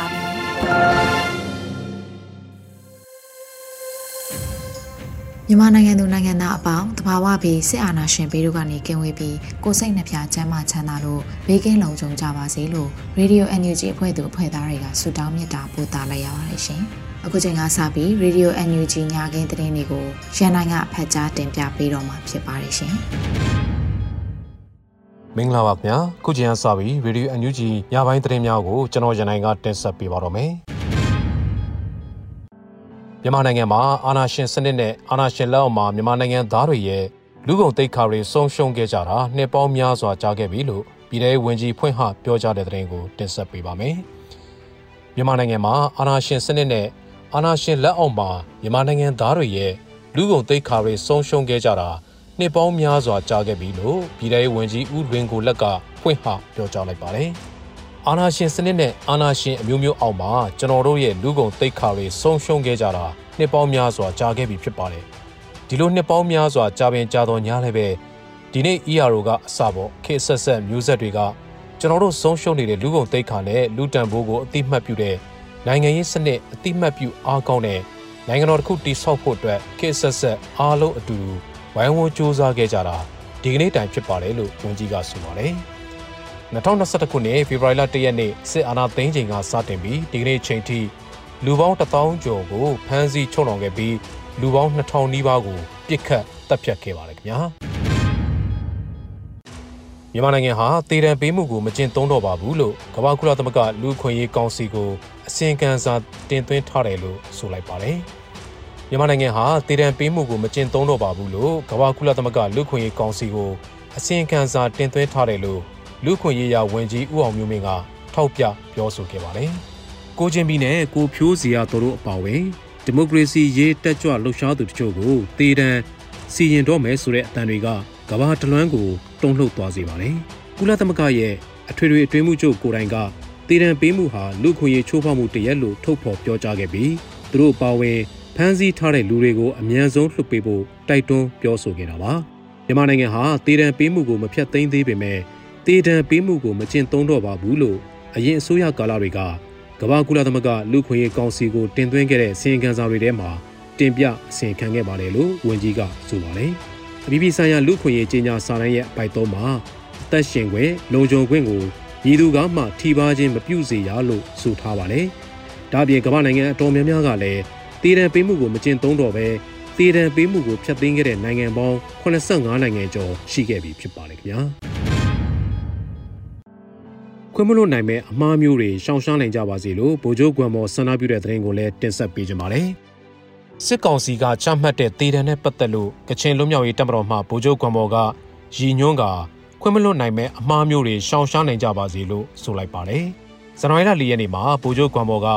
ါပြီ မြန်မာနိုင်ငံသူနိုင်ငံသားအပေါင်းတဘာဝပြီးစစ်အာဏာရှင်ဘေးတို့ကနေကင်းဝေးပြီးကိုစိတ်နှဖျားချမ်းသာချမ်းသာလို့ဘေးကင်းလုံခြုံကြပါစေလို့ Radio NUG အဖွဲ့သူအဖွဲ့သားတွေကဆုတောင်းမေတ္တာပို့သလိုက်ရပါတယ်ရှင်။အခုချိန်ကစပြီး Radio NUG ညခင်းသတင်းတွေကိုရန်နိုင်ကဖတ်ကြားတင်ပြပေးတော့မှာဖြစ်ပါတယ်ရှင်။ မင်္ဂလာပါခင်ဗျာခုချိန်ကစပြီး Radio NUG ညပိုင်းသတင်းများကိုကျွန်တော်ရန်နိုင်ကတင်ဆက်ပေးပါတော့မယ်မြန်မာနိုင်ငံမှာအာဏာရှင်စနစ်နဲ့အာဏာရှင်လက်အောက်မှာမြန်မာနိုင်ငံသားတွေရဲ့လူကုန်တိတ်ခါတွေဆုံးရှုံးခဲ့ကြတာနှစ်ပေါင်းများစွာကြာခဲ့ပြီလို့ပြည်ထောင်ဝင်ကြီးဖွင့်ဟပြောကြားတဲ့သတင်းကိုတင်ဆက်ပေးပါမယ်မြန်မာနိုင်ငံမှာအာဏာရှင်စနစ်နဲ့အာဏာရှင်လက်အောက်မှာမြန်မာနိုင်ငံသားတွေရဲ့လူကုန်တိတ်ခါတွေဆုံးရှုံးခဲ့ကြတာ နှစ်ပေါင်းများစွာကြာခဲ့ပြီလို့ပြည်ထောင်ဝင်ကြီးဦးလွင်ကိုလက်ကဖွင့်ဟပြောကြားလိုက်ပါတယ်။အာနာရှင်စနစ်နဲ့အာနာရှင်အမျိုးမျိုးအောက်မှာကျွန်တော်တို့ရဲ့လူကုန်တိတ်ခါတွေဆုံးရှုံးခဲ့ကြတာနှစ်ပေါင်းများစွာကြာခဲ့ပြီဖြစ်ပါတယ်ဒီလိုနှစ်ပေါင်းများစွာကြာပင်ကြာတော်ညာလည်းပဲဒီနေ့ ERO ကအစပေါ့ခေဆက်ဆက်မျိုးဆက်တွေကကျွန်တော်တို့ဆုံးရှုံးနေတဲ့လူကုန်တိတ်ခါနဲ့လူတန်ဖိုးကိုအတိမတ်ပြုတဲ့နိုင်ငံရေးစနစ်အတိမတ်ပြုအားကောင်းတဲ့နိုင်ငံတော်တစ်ခုတည်ဆောက်ဖို့အတွက်ခေဆက်ဆက်အားလုံးအတူ ဝိုင်းဝန်းစူးစမ်းခဲ့ကြတာဒီကနေ့တိုင်ဖြစ်ပါတယ်လို့ဝန်ကြီးကဆိုပါတယ်။2021ခုနှစ်ဖေဖော်ဝါရီလ1ရက်နေ့စစ်အာဏာသိမ်းချိန်ကစတင်ပြီးဒီကနေ့ချိန်ထိလူပေါင်း1000ကျော်ကိုဖမ်းဆီးချုပ်နှောင်ခဲ့ပြီးလူပေါင်း2000နီးပါးကိုပြစ်ခတ်တပ်ဖြတ်ခဲ့ပါတယ်ခင်ဗျာမြန်မာနိုင်ငံဟာတည်တံပေးမှုကိုမကျင့်သုံးတော့ပါဘူးလို့ကမ္ဘာကုလသမဂ္ဂလူ့ခွင့်ရေးကောင်စီကိုအစီရင်ခံစာတင်သွင်းထားတယ်လို့ဆိုလိုက်ပါတယ် မြန်မာနိုင်ငံဟာတည်တံပေးမှုကိုမကျင့်သုံးတော့ပါဘူးလို့ကမ္ဘာကုလသမဂ္ဂလူ့ခွင့်ရေးကောင်စီကိုအစီရင်ခံစာတင်သွင်းထားတယ်လို့လူခွင့်ရေးရာဝန်ကြီးဦးအောင်မျိုးမင်းကထောက်ပြပြောဆိုခဲ့ပါတယ်။ကိုချင်းပြည်နယ်ကိုဖြိုးစီယာတို့အပါအဝင်ဒီမိုကရေစီရေးတက်ကြွလှုပ်ရှားသူတချို့ကိုတေတံစီရင်တော့မယ်ဆိုတဲ့အတန်တွေကကဘာတလွမ်းကိုတုံ့လှုပ်သွားစေပါတယ်။ကုလသမဂ္ဂရဲ့အထွေထွေအတွင်းမှုချုပ်ကိုယ်တိုင်ကတေတံပေးမှုဟာလူခွင့်ရေးချိုးဖောက်မှုတရက်လို့ထုတ်ဖော်ပြောကြားခဲ့ပြီးသူတို့ပါဝင် ဖမ်းဆီးထားတဲ့လူတွေကိုအမြန်ဆုံးလွှတ်ပေးဖို့တိုက်တွန်းပြောဆိုခဲ့တာပါမြန်မာနိုင်ငံဟာတေတံပေးမှုကိုမဖြတ်သိမ်းသေးပေမဲ့တေတံပေးမှုကိုမကျင့်သုံးတော့ပါဘူးလို့အရင်အစိုးရကာလတွေကကမ္ဘာကုလသမဂ္ဂလူခွင့်ရေးကောင်စီကိုတင်သွင်းခဲ့တဲ့အစီရင်ခံစာတွေထဲမှာတင်ပြအစီရင်ခံခဲ့ပါတယ်လို့ဝန်ကြီးကဆိုပါတယ်အပြည်ပြည်ဆိုင်ရာလူခွင့်ရေးကြေညာစာတမ်းရဲ့အပိုက်သုံးမှာအသက်ရှင်ခွင့်လုံခြုံခွင့်ကိုမည်သူကမှထိပါခြင်းမပြုစေရလို့ဆိုထားပါတယ်ဒါပြင်ကမ္ဘာနိုင်ငံအတော်များများကလည်း တေတံပေးမှုကိုမကျင့်သုံးတော့ဘဲတေတံပေးမှုကိုဖျက်သိမ်းခဲ့တဲ့နိုင်ငံပေါင်း85နိုင်ငံကျော်ရှိခဲ့ပြီဖြစ်ပါတယ်ခင်ဗျာ။ခွင့်မလွတ်နိုင်မဲ့အမှားမျိုးတွေရှောင်ရှားနိုင်ကြပါစေလို့ဗိုလ်ချုပ်ကွမ်မော်ဆန္ဒပြုတဲ့သတင်းကိုလည်းတင်ဆက်ပေးကြပါမယ်။စစ်ကောင်စီကချမှတ်တဲ့တေတံနဲ့ပတ်သက်လို့ကချင်လွတ်မြောက်ရေးတပ်မတော်မှဗိုလ်ချုပ်ကွမ်မော်ကရည်ညွှန်းကခွင့်မလွတ်နိုင်မဲ့အမှားမျိုးတွေရှောင်ရှားနိုင်ကြပါစေလို့ဆိုလိုက်ပါတယ်။ဇန်နဝါရီလ၄ရက်နေ့မှာဗိုလ်ချုပ်ကွမ်မော်က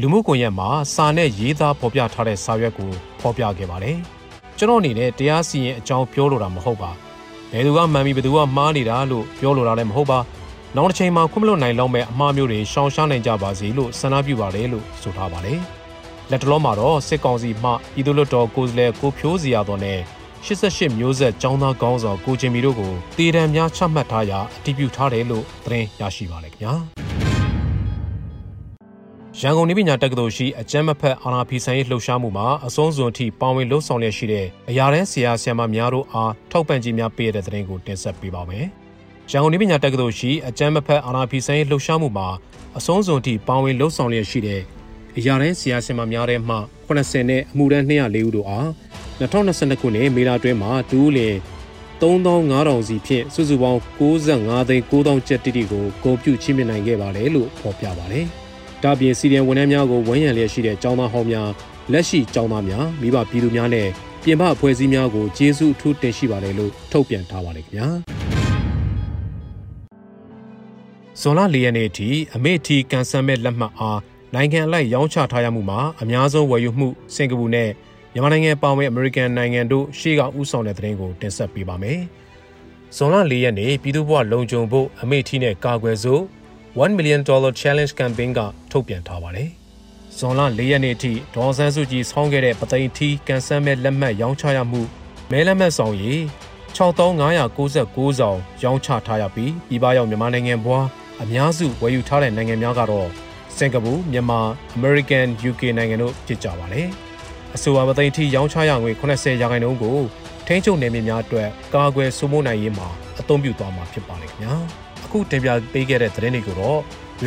လူမှုကွန်ရက်မှာစာနဲ့ရေးသားဖော်ပြထားတဲ့စာရွက်ကိုဖော်ပြခဲ့ပါတယ်။ကျွန်တော်အနေနဲ့တရားစီရင်အကြောင်းပြောလိုတာမဟုတ်ပါ။ဘယ်သူကမှန်ပြီးဘယ်သူကမှားနေတာလို့ပြောလိုတာလည်းမဟုတ်ပါ။နောက်တစ်ချိန်မှာခွင့်မလွတ်နိုင်လောက်မဲ့အမှားမျိုးတွေရှောင်ရှားနိုင်ကြပါစေလို့ဆန္ဒပြုပါတယ်လို့ဆိုထားပါတယ်။လက်တလုံးမှာတော့စစ်ကောင်စီမှပြည်သူ့လွတ်တော်ကိုယ်စားလှယ်ကိုဖြိုးစီရတော်နဲ့88မျိုးဆက်ចောင်းသားကောင်းဆောင်ကိုချင်းမီတို့ကိုတေတံများချမှတ်ထားရာအတည်ပြုထားတယ်လို့သတင်းရရှိပါတယ်ခင်ဗျာ။ ရန်ကုန်နေပညာတက္ကသိုလ်ရှိအကျမ်းမဖက်အာနာဖီဆိုင်ရေးလှုပ်ရှားမှုမှာအဆုံးစွန်ထိပါဝင်လှုပ်ဆောင်လျက်ရှိတဲ့အရာတန်းဆရာဆရာမများတို့အားထောက်ပံ့ကြေးများပေးတဲ့တဲ့တင်ကိုတင်ဆက်ပေးပါမယ်။ရန်ကုန်နေပညာတက္ကသိုလ်ရှိအကျမ်းမဖက်အာနာဖီဆိုင်လှုပ်ရှားမှုမှာအဆုံးစွန်ထိပါဝင်လှုပ်ဆောင်လျက်ရှိတဲ့အရာတန်းဆရာရှင်မများတဲ့မှ80နဲ့အမှုတန်း204ဦးတို့အား2022ခုနှစ်မေလအတွင်းမှာတူးလင်3500စီဖြင့်စုစုပေါင်း65သိန်း9000ကျပ်တိတိကိုဂုဏ်ပြုချီးမြှင့်နိုင်ခဲ့ပါတယ်လို့ဖော်ပြပါတယ်။ ဒါပြင်စီဒီအန်ဝန်ထမ်းများကိုဝန်ရံလျက်ရှိတဲ့ចောင်းသားဟောင်းများလက်ရှိចောင်းသားများမိဘပြည်သူများနဲ့ပြင်ပအဖွဲ့အစည်းများကိုကျေးဇူးအထူးတင်ရှိပါတယ်လို့ထုတ်ပြန်ထားပါတယ်ခင်ဗျာ။ဇွန်လ၄ရက်နေ့ထိအမေထီကန်ဆယ်မဲ့လက်မှတ်အားနိုင်ငံအလိုက်ရောင်းချထားရမှုမှာအများဆုံးဝယ်ယူမှုစင်ကာပူနဲ့မြန်မာနိုင်ငံပါဝင်အမေရိကန်နိုင်ငံတို့ရှေ့ကဥဆောင်တဲ့သတင်းကိုတင်ဆက်ပေးပါမယ်။ဇွန်လ၄ရက်နေ့ပြည်သူ့ဘဝလုံခြုံဖို့အမေထီနဲ့ကာကွယ်စို့ 1 million dollar challenge campaign ကထုတ်ပြန်ထားပါတယ်။ဇွန်လ၄ရက်နေ့ထိဒေါ်ဆန်းစုကြည်ဆောင်းခဲ့တဲ့ပသိမ်ထီကန်ဆယ်မဲ့လက်မှတ်ရောင်းချရမှုမဲလက်မှတ်ဆောင်ရည်6596ဆောင်ရောင်းချထားရပြီးပြည်ပရောက်မြန်မာနိုင်ငံဘွားအများစုဝယ်ယူထားတဲ့နိုင်ငံများကတော့စင်ကာပူမြန်မာအမေရိကန် UK နိုင်ငံတို့ဖြစ်ကြပါတယ်။အဆိုပါမသိန်းထိရောင်းချရငွေ80ရာခိုင်နှုန်းကိုထိန်းချုပ်နယ်မြေများအတွက်ကာကွယ်စိုးမိုးနိုင်ရေးမှာအသုံးပြုသွားမှာဖြစ်ပါလိမ့်ခင်ဗျာ။အ ခုတင်ပြပေးခဲ့တဲ့သတင်းတွေကိုတော့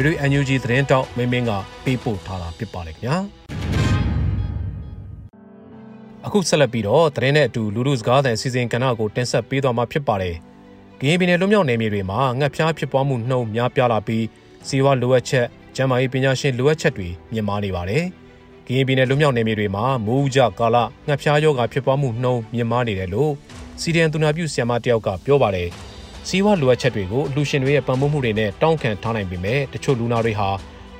Radio NUG သတင်းတောက်မင်းမင်းကပေးပို့ထားတာဖြစ်ပါလိမ့်ခင်ဗျာ။အခုဆက်လက်ပြီးတော့သတင်းနဲ့အတူလူလူစကားသံစီစဉ်ကဏ္ဍကိုတင်ဆက်ပေးသွားမှာဖြစ်ပါတယ်။ဂင်းပြည်နယ်လွတ်မြောက်နယ်မြေတွေမှာငှက်ဖျားဖြစ်ပွားမှုနှုန်းများပြားလာပြီးစီးပွားလိုအပ်ချက်ကျန်းမာရေးပညာရှင်လိုအပ်ချက်တွေမြင့်မားနေပါတယ်။ကရင်ပြည်နယ်လွတ်မြောက်နယ်မြေတွေမှာမိုးဥကြကာလငှက်ဖျားရောဂါဖြစ်ပွားမှုနှုန်းမြင့်မားနေတယ်လို့စီဒီအန်သူနာပြုဆီယမတယောက်ကပြောပါတယ်။ စီးပွားလိုအပ်ချက်တွေကိုလူရှင်တွေရဲ့ပံ့ပိုးမှုတွေနဲ့တောင်းခံထားနိုင်ပေမဲ့တချို့လူနာတွေဟာ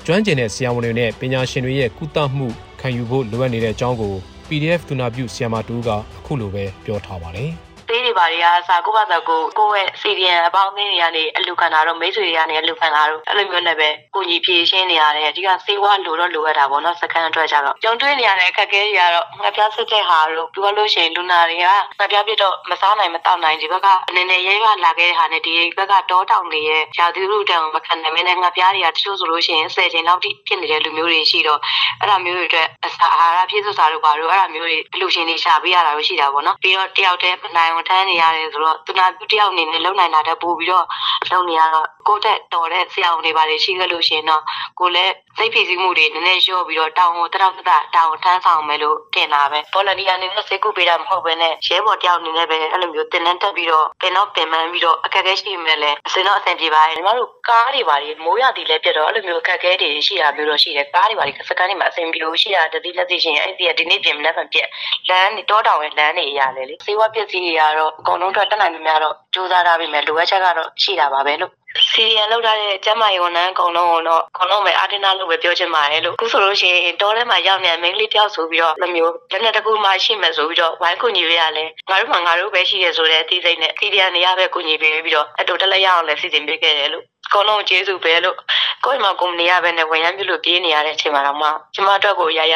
ကျွမ်းကျင်တဲ့ဆရာဝန်တွေနဲ့ပညာရှင်တွေရဲ့ကုသမှုခံယူဖို့လိုအပ်နေတဲ့အကြောင်းကို PDF သူနာပြုဆီယမတူကအခုလိုပဲပြောထားပါတယ်။ သေးတွေပါတွေကအစားကိုပါစားကိုကိုယ့်ရဲ့စီဒီယန်အပေါင်းအသင်းတွေကနေအလူခံတာတော့မိတ်ဆွေတွေကနေအလူခံတာတော့အဲ့လိုမျိုးနဲ့ပဲကိုကြီးဖြည့်ရှင်းနေရတယ်ဒီကစေဝါလိုတော့လိုရတာပေါ့နော်စကန်အတွက်ကြတော့ကြုံတွေ့နေရတဲ့အခက်အခဲတွေကတော့ငါပြစစ်တဲ့ဟာတို့ပြောလို့ရှိရင်လူနာတွေကငါပြပြတော့မစားနိုင်မတောက်နိုင်ဒီဘက်ကအနေနဲ့ရဲရွာလာခဲ့တဲ့ဟာနဲ့ဒီဘက်ကတောတောင်တွေရဲ့ရာသီဥတုတောင်မခံနိုင်မင်းနဲ့ငါပြတွေကတချို့ဆိုလို့ရှိရင်10ချိန်လောက်ထိဖြစ်နေတဲ့လူမျိုးတွေရှိတော့အဲ့ဒါမျိုးတွေအတွက်အစာအာဟာရပြည့်စုံစာတို့ပါတို့အဲ့ဒါမျိုးတွေအလူရှင်တွေရှာပေးရတာတို့ရှိတာပေါ့နော်ပြီးတော့တယောက်တည်းနိုင်ဝန်ထမ်းနေရတယ်ဆိုတော့သူနာပြုတယောက်အနေနဲ့လုံနိုင်တာတက်ပို့ပြီးတော့လုံနေရတော့ကိုတက်တော်တဲ့ဆရာဝန်တွေပါလေရှိခဲ့လို့ရှင်တော့ကိုလည်း စိတ်ဖိစီးမှုတွေနည်းနည်းလျော့ပြီးတော့တောင်းတတောက်တတောင်းထမ်းဆောင်မယ်လို့တင်တာပဲဘောလန်တီယာအနေနဲ့စိတ်ကူပေးတာမဟုတ်ဘဲနဲ့ရဲဘော်တယောက်အနေနဲ့ပဲအဲ့လိုမျိုးတင်နှန်းတက်ပြီးတော့ပင်တော့ပင်ပန်းပြီးတော့အခက်အခဲရှိမယ်လေအစင်တော့အဆင်ပြေပါတယ်ညီမတို့ကားတွေပါလေမိုးရသည်လည်းပြတ်တော့အဲ့လိုမျိုးအခက်အခဲတွေရှိတာမျိုးတော့ရှိတယ်ကားတွေပါလေစကန်တွေမှာအဆင်ပြေလို့ရှိတာတတိလက်သိရှင်အဲ့ဒီကဒီနေ့ပြင်မနေ့ကပြက်လမ်းတွေတောတောင်ရဲ့လမ်းတွေအရာလေလေစေဝါပစ္စည်းတွေကတော့အကုန်လုံးတော့တက်နိုင်မှများတော့စူးစမ်းထားပြီမဲ့လိုအပ်ချက်ကတော့ရှိတာပါပဲလို့ စီရီယန်လောက်ထားတဲ့ကျမယုံနန်းအကုန်လုံးတော့အကုန်လုံးပဲအာတင်နာလို့ပဲပြောချင်ပါတယ်လို့အခုဆိုလို့ရှိရင်တောထဲမှာရောက်နေတဲ့မိန်းကလေးတယောက်ဆိုပြီးတော့လိုမျိုးလက်နဲ့တစ်ခုမှရှိမယ်ဆိုပြီးတော့ဝိုင်းကူညီပေးရလဲငါတို့မှငါတို့ပဲရှိရဆိုတဲ့အသိစိတ်နဲ့စီရီယန်နေရပဲကူညီပေးပြီးတော့အတူတက်လက်ရအောင်လဲစီစဉ်ပေးခဲ့တယ်လို့ အကုန်လုံးကျေးဇူးပဲလို့ကိုယ့်မှာကုမ္ပဏီရပဲနဲ့ဝန်ရမ်းပြုလို့ပြေးနေရတဲ့အချိန်မှာတော့မှကျမအတွက်ကိုရရ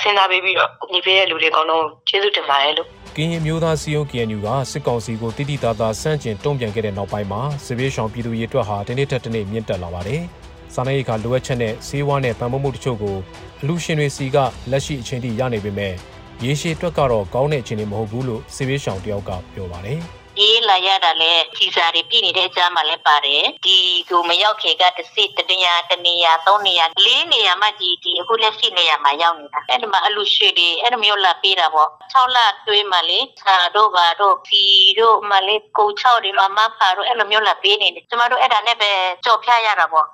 စဉ်းစားပေးပြီးတော့ညီပေးတဲ့လူတွေအကုန်လုံးကျေးဇူးတင်ပါတယ်လို့ကင်းရင်မျိုးသားစီယုံ KNU ကစစ်ကောင်စီကိုတိတိသားသားစန့်ကျင်တုံ့ပြန်ခဲ့တဲ့နောက်ပိုင်းမှာစစ်ဘေးရှောင်ပြည်သူရေးအတွက်ဟာတနေ့ထက်တနေ့မြင့်တက်လာပါတယ်။စာနယ်ရိပ်ကလိုအပ်ချက်နဲ့စေဝါနဲ့ပံ့ပိုးမှုတချို့ကိုအလူရှင်တွေစီကလက်ရှိအချိန်ထိရနေပေမဲ့ရေရှည်အတွက်ကတော့ကောင်းတဲ့အခြေအနေမဟုတ်ဘူးလို့စစ်ဘေးရှောင်တယောက်ကပြောပါတယ်။ပြေး လာရတာလဲခီစာတွေပြည့်နေတဲ့အကြားမှာလဲပါတယ်ဒီကိုမရောက်ခေကတစ်စစ်တနေရာတနေရာသုံးနေရာလေးနေရာမှဒီဒီအခုလက်ရှိနေရာမှာရောက်နေတာအဲ့ဒီမှာအလူရွှေတွေအဲ့လိုမျိုးလာပေးတာပေါ့6လတွေးမှလေဆာတို့ဘာတို့ဖီတို့မှလေကို6တွေမှမဖာတို့အဲ့လိုမျိုးလာပေးနေတယ်ကျမတို့အဲ့ဒါနဲ့ပဲကြော်ဖြတ်ရတာပေါ့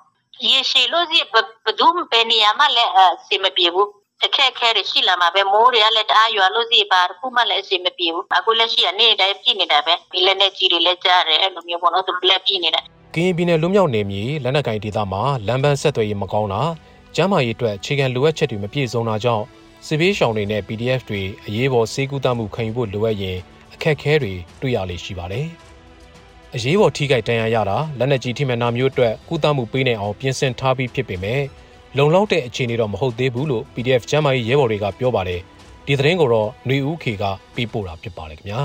ရေရှည်လို့စီဘဒုံပဲနေရာမှာလဲအစီမပြေဘူး အခက်အခဲတွေရှိလာမှာပဲမိုးတွေကလည်းတအားရွာလို့စီပါခုမှလည်းအစီမပြေဘူးအခုလက်ရှိကနေ့တိုင်းပြည့်နေတာပဲဒီလက်နဲ့ကြီးတွေလည်းကြားတယ်အဲ့လိုမျိုးပေါ့နော်သူလက်ပြည့်နေတာကင်းပြည်နယ်လွမြောက်နယ်မြေလက်နက်ကင်ဒေသမှာလမ်းပန်းဆက်သွယ်ရေးမကောင်းတာကျန်းမာရေးအတွက်အခြေခံလိုအပ်ချက်တွေမပြည့်စုံတာကြောင့်စစ်ဘေးရှောင်တွေနဲ့ PDF တွေအရေးပေါ်စေကူတမှုခံယူဖို့လိုအပ်ရင်အခက်အခဲတွေတွေ့ရလေရှိပါတယ်။အရေးပေါ်ထိခိုက်ဒဏ်ရာရတာလက်နက်ကြီးထိမှန်တာမျိုးအတွက်ကုသမှုပေးနိုင်အောင်ပြင်ဆင်ထားပြီးဖြစ်ပေမဲ့ လုံလောက်တဲ့အခြေအနေတော့မဟုတ်သေးဘူးလို့ PDF ကျမ်းမာရေးရဲဘော်တွေကပြောပါတယ်ဒီသတင်းကိုတော့ຫນွေဦးခေကပေးပို့တာဖြစ်ပါတယ်ခင်ဗျာ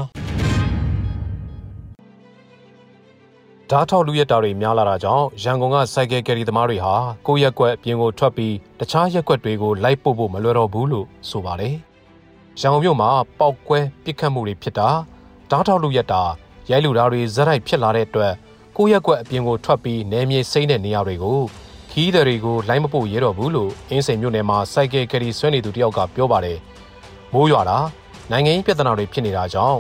ဓာတ်ထောက်လူရက်တာတွေများလာတာကြောင့်ရန်ကုန်ကစိုက်ကယ်ကယ်ရီသမားတွေဟာကိုရက်ကွက်အပြင်ကိုထွက်ပြီးတခြားရက်ကွက်တွေကိုလိုက်ပို့ဖို့မလွယ်တော့ဘူးလို့ဆိုပါတယ်ရန်ကုန်မြို့မှာပောက်ကွဲပစ်ခတ်မှုတွေဖြစ်တာဓာတ်ထောက်လူရက်တာရိုက်လူတာတွေဇက်ရိုက်ဖြစ်လာတဲ့အတွက်ကိုရက်ကွက်အပြင်ကိုထွက်ပြီးနယ်မြေစိမ့်တဲ့နေရာတွေကို ခီးသည်တွေကိုလိုင်းမပို့ရတော့ဘူးလို့အင်းစိန်မြို့နယ်မှာစိုက်ကယ်ကယ်ရီဆွဲနေသူတယောက်ကပြောပါတယ်။မိုးရွာတာနိုင်ငံရေးပြဿနာတွေဖြစ်နေတာကြောင့်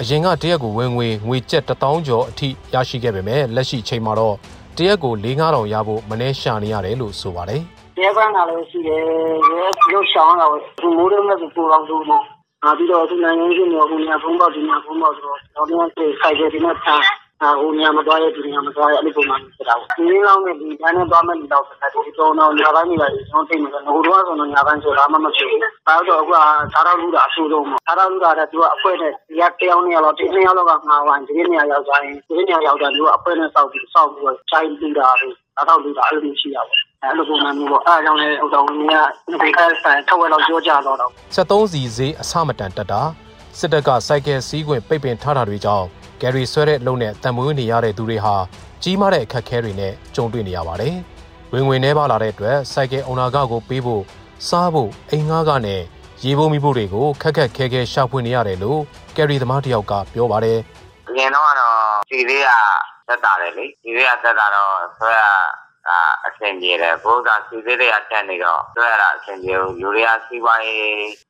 အရင်ကတရက်ကိုဝင်ငွေငွေကျပ်1000ကျော်အထိရရှိခဲ့ပေမဲ့လက်ရှိချိန်မှာတော့တရက်ကို4000ရဖို့မနှဲရှာနေရတယ်လို့ဆိုပါတယ်။ရဲကန်းလာလည်းရှိတယ်။ရဲရုပ်ဆောင်တာကိုမိုးရုံးနဲ့ပူလောင်သူလို့အာပြီးတော့သူနိုင်ငံရေးမျိုးကိုညာဖုံးပေါက်ဒီညာဖုံးပေါက်ဆိုတော့တော့ဒီဆိုင်ကယ်ဒီနဲ့ထားအာ ဟိုညမသွားရဒီညမသွားရအဲ့ဒီပုံမှန်ဖြစ်တာပေါ့ဒီနေ့လောက်နဲ့ဒီတန်းနဲ့သွားမဲ့ဒီလောက်ဆက်တယ်ဒီတော့တော့ညာပိုင်းနေပါလေကျွန်တော်သိမှာငိုတော့ဆိုတော့ညာပိုင်းဆိုတာမှမဖြစ်ဘူးဘာလို့တော့အခုကသာရလူတာအဆူဆုံးပေါ့သာရလူတာတဲ့သူကအဖွဲနဲ့ဒီကတယောက်နှစ်ယောက်လောက်ဒီနှစ်ယောက်လောက်ကငါဝိုင်းဒီနေ့ရောက်သွားရင်ဒီနေ့ရောက်တာသူကအဖွဲနဲ့စောက်ပြီးစောက်ပြီးတော့ချိုင်းပြီးတာပဲသာတော့လူတာအဲ့လိုရှိတာပေါ့အဲ့လိုပုံမှန်မျိုးပေါ့အဲ့အကြောင်းလည်းဥတော်ဝင်ကဒီကဆိုင်ထောက်ဝဲတော့ကြောကြတော့တော့73စီဈေးအဆမတန်တက်တာစစ်တပ်ကစိုက်ကယ်စီးခွင့်ပိတ်ပင်ထားတာတွေကြောင့် ဂယ်ရီဆွဲတဲ့အလုံးနဲ့တံမွေးနေရတဲ့သူတွေဟာကြီးမားတဲ့အခက်အခဲတွေနဲ့ကြုံတွေ့နေရပါတယ်။ဝင်ငွေနှဲပါလာတဲ့အတွက်စိုက်ကယ်အုံနာကကိုပေးဖို့စားဖို့အိမ်ငှားကနဲ့ရေဖို့မိဖို့တွေကိုခက်ခက်ခဲခဲရှာဖွေနေရတယ်လို့ကယ်ရီသမားတယောက်ကပြောပါတယ်။အရင်တော့ကတော့စီလေးကသက်တာတယ်လေ။စီလေးကသက်တာတော့ဆွဲရအာအဆင်ပြေတယ်ဘိုးကစီသေးတွေအတက်နေတော့ဆွဲရတာအဆင်ပြေဘူးလူတွေကစီးပွားရေး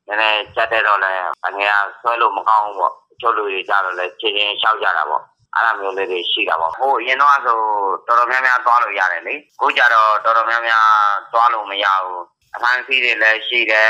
နည်းနည်းကြက်တဲ့တော့လည်းအငယ်ကဆွဲလို့မကောင်းဘူးပေါ့ ချို့လူတွေကြတော့လည်းချင်းချင်းရှောက်ကြတာပေါ့အဲ့လိုမျိုးလေးတွေရှိတာပေါ့ဟိုအရင်တော့ဆိုတော်တော်များများသွားလို့ရတယ်လေခုကြတော့တော်တော်များများသွားလို့မရဘူးအဖမ်းဆီးတွေလည်းရှိတယ်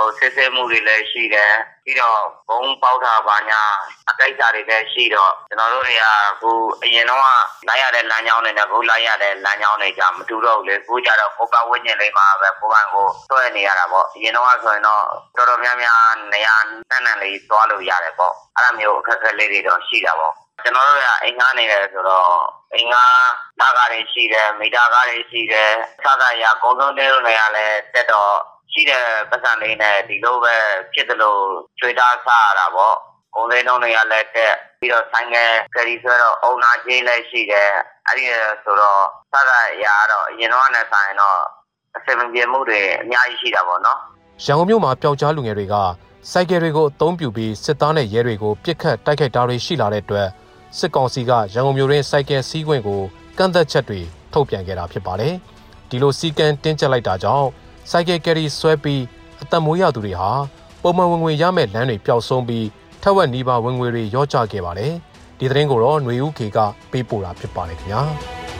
ဟိုစစ်စစ်မှုတွေလည်းရှိတယ်ပြီးတော့ဘုံပေါက်တာပါညာအကိစ္စတွေလည်းရှိတော့ကျွန်တော်တို့တွေကအခုအရင်တော့လိုက်ရတဲ့လမ်းကြောင်းတွေနဲ့အခုလိုက်ရတဲ့လမ်းကြောင်းတွေကြမတူတော့ဘူးလေအခုကြတော့ကိုပတ်ဝန်းကျင်လေးမှာပဲကိုပန်ကိုဆွဲနေရတာပေါ့အရင်တော့ဆိုရင်တော့တော်တော်များများနေရာတန်းတန်းလေးသွားလို့ရတယ်ပေါ့အဲ့လိုမျိုးအခက်အခဲလေးတွေတော့ရှိတာပေါ့ကျွန်တော်တို့ကအိမ်ငှားနေတယ်ဆိုတော့အိမ်ငှားဓာတ်ကားတွေရှိတယ်မီတာကားတွေရှိတယ်စကားရအကုန်လုံးတဲလို့နေရလဲတက်တော့ ရှိတဲ့ပတ်စံလေးနဲ့ဒီလိုပဲဖြစ်တယ်လို့ချွေသားစားရတာပေါ့ကုန်လေးလုံးတွေကလည်းတက်ပြီးတော့ဆိုင်ငယ်ကယ်ရီဆိုတော့အုံနာချင်းလည်းရှိတယ်အဲ့ဒီဆိုတော့စကားရတော့အရင်တော့နဲ့ဆိုင်တော့အစင်ပြေမှုတွေအများကြီးရှိတာပေါ့နော်ရန်ကုန်မြို့မှာပျောက်ကြားလူငယ်တွေကစိုက်ကယ်တွေကိုအသုံးပြုပြီးစစ်သားနဲ့ရဲတွေကိုပြစ်ခတ်တိုက်ခိုက်တာတွေရှိလာတဲ့အတွက်စစ်ကောင်စီကရန်ကုန်မြို့တွင်စိုက်ကယ်စီးခွင့်ကိုကန့်သက်ချက်တွေထုတ်ပြန်ခဲ့တာဖြစ်ပါတယ်။ဒီလိုစီကံတင်းကျပ်လိုက်တာကြောင့် စိုက်ကယ်ကယ်ရီဆွဲပြီးအသက်မွေးရသူတွေဟာပုံမှန်ဝင်ငွေရမယ့်လမ်းတွေပျောက်ဆုံးပြီးထက်ဝက်နီးပါးဝင်ငွေတွေရော့ကျခဲ့ပါတယ်။ဒီသတင်းကိုတော့ຫນွေဦးခေကပေးပို့တာဖြစ်ပါတယ်ခင်ဗျာ။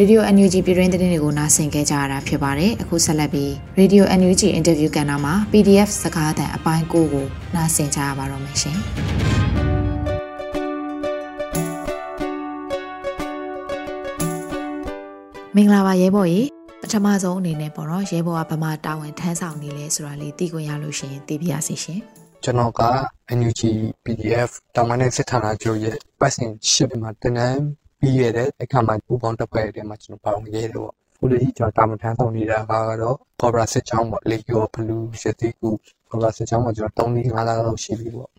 ရေဒီယို NUG ပြည်တွင်းသတင်းတွေကိုနားဆင်ကြကြရတာဖြစ်ပါတယ်။အခုဆက်လက်ပြီးရေဒီယို NUG အင်တာဗျူးကဏ္ဍမှာ PDF စကားသံအပိုင်း9ကိုနားဆင်ကြရပါတော့မယ်ရှင်။မင်္ဂလာပါရဲဘော်ကြီးပထမဆုံးအနေနဲ့ပေါ့နော်ရဲဘော်ကဗမာတာဝန်ထမ်းဆောင်နေလဲဆိုတာလေးသိခွင့်ရလို့ရှိရင်သိပြရစီရှင်ကျွန်တော်က NUG PDF တာမန်နဲ့စစ်ဌာနချုပ်ရဲ့ပတ်စင်ရှစ်မှာတင်နန်း ပြီးရတဲ့အခါမှာပူပေါင်းတပ်ဖွဲ့တွေမှာကျွန်တော်ပါဝင်ခဲ့တယ်ပေါ့ခုလေးကြီးကျွန်တော်တာမန်ထမ်းဆောင်နေတာကတော့ Cobra စစ်ချောင်းပေါ့လေယော Blue ရတိကူ Cobra စစ်ချောင်းမှာကျွန်တော်3 5လလောက်ရှိပြီပေါ့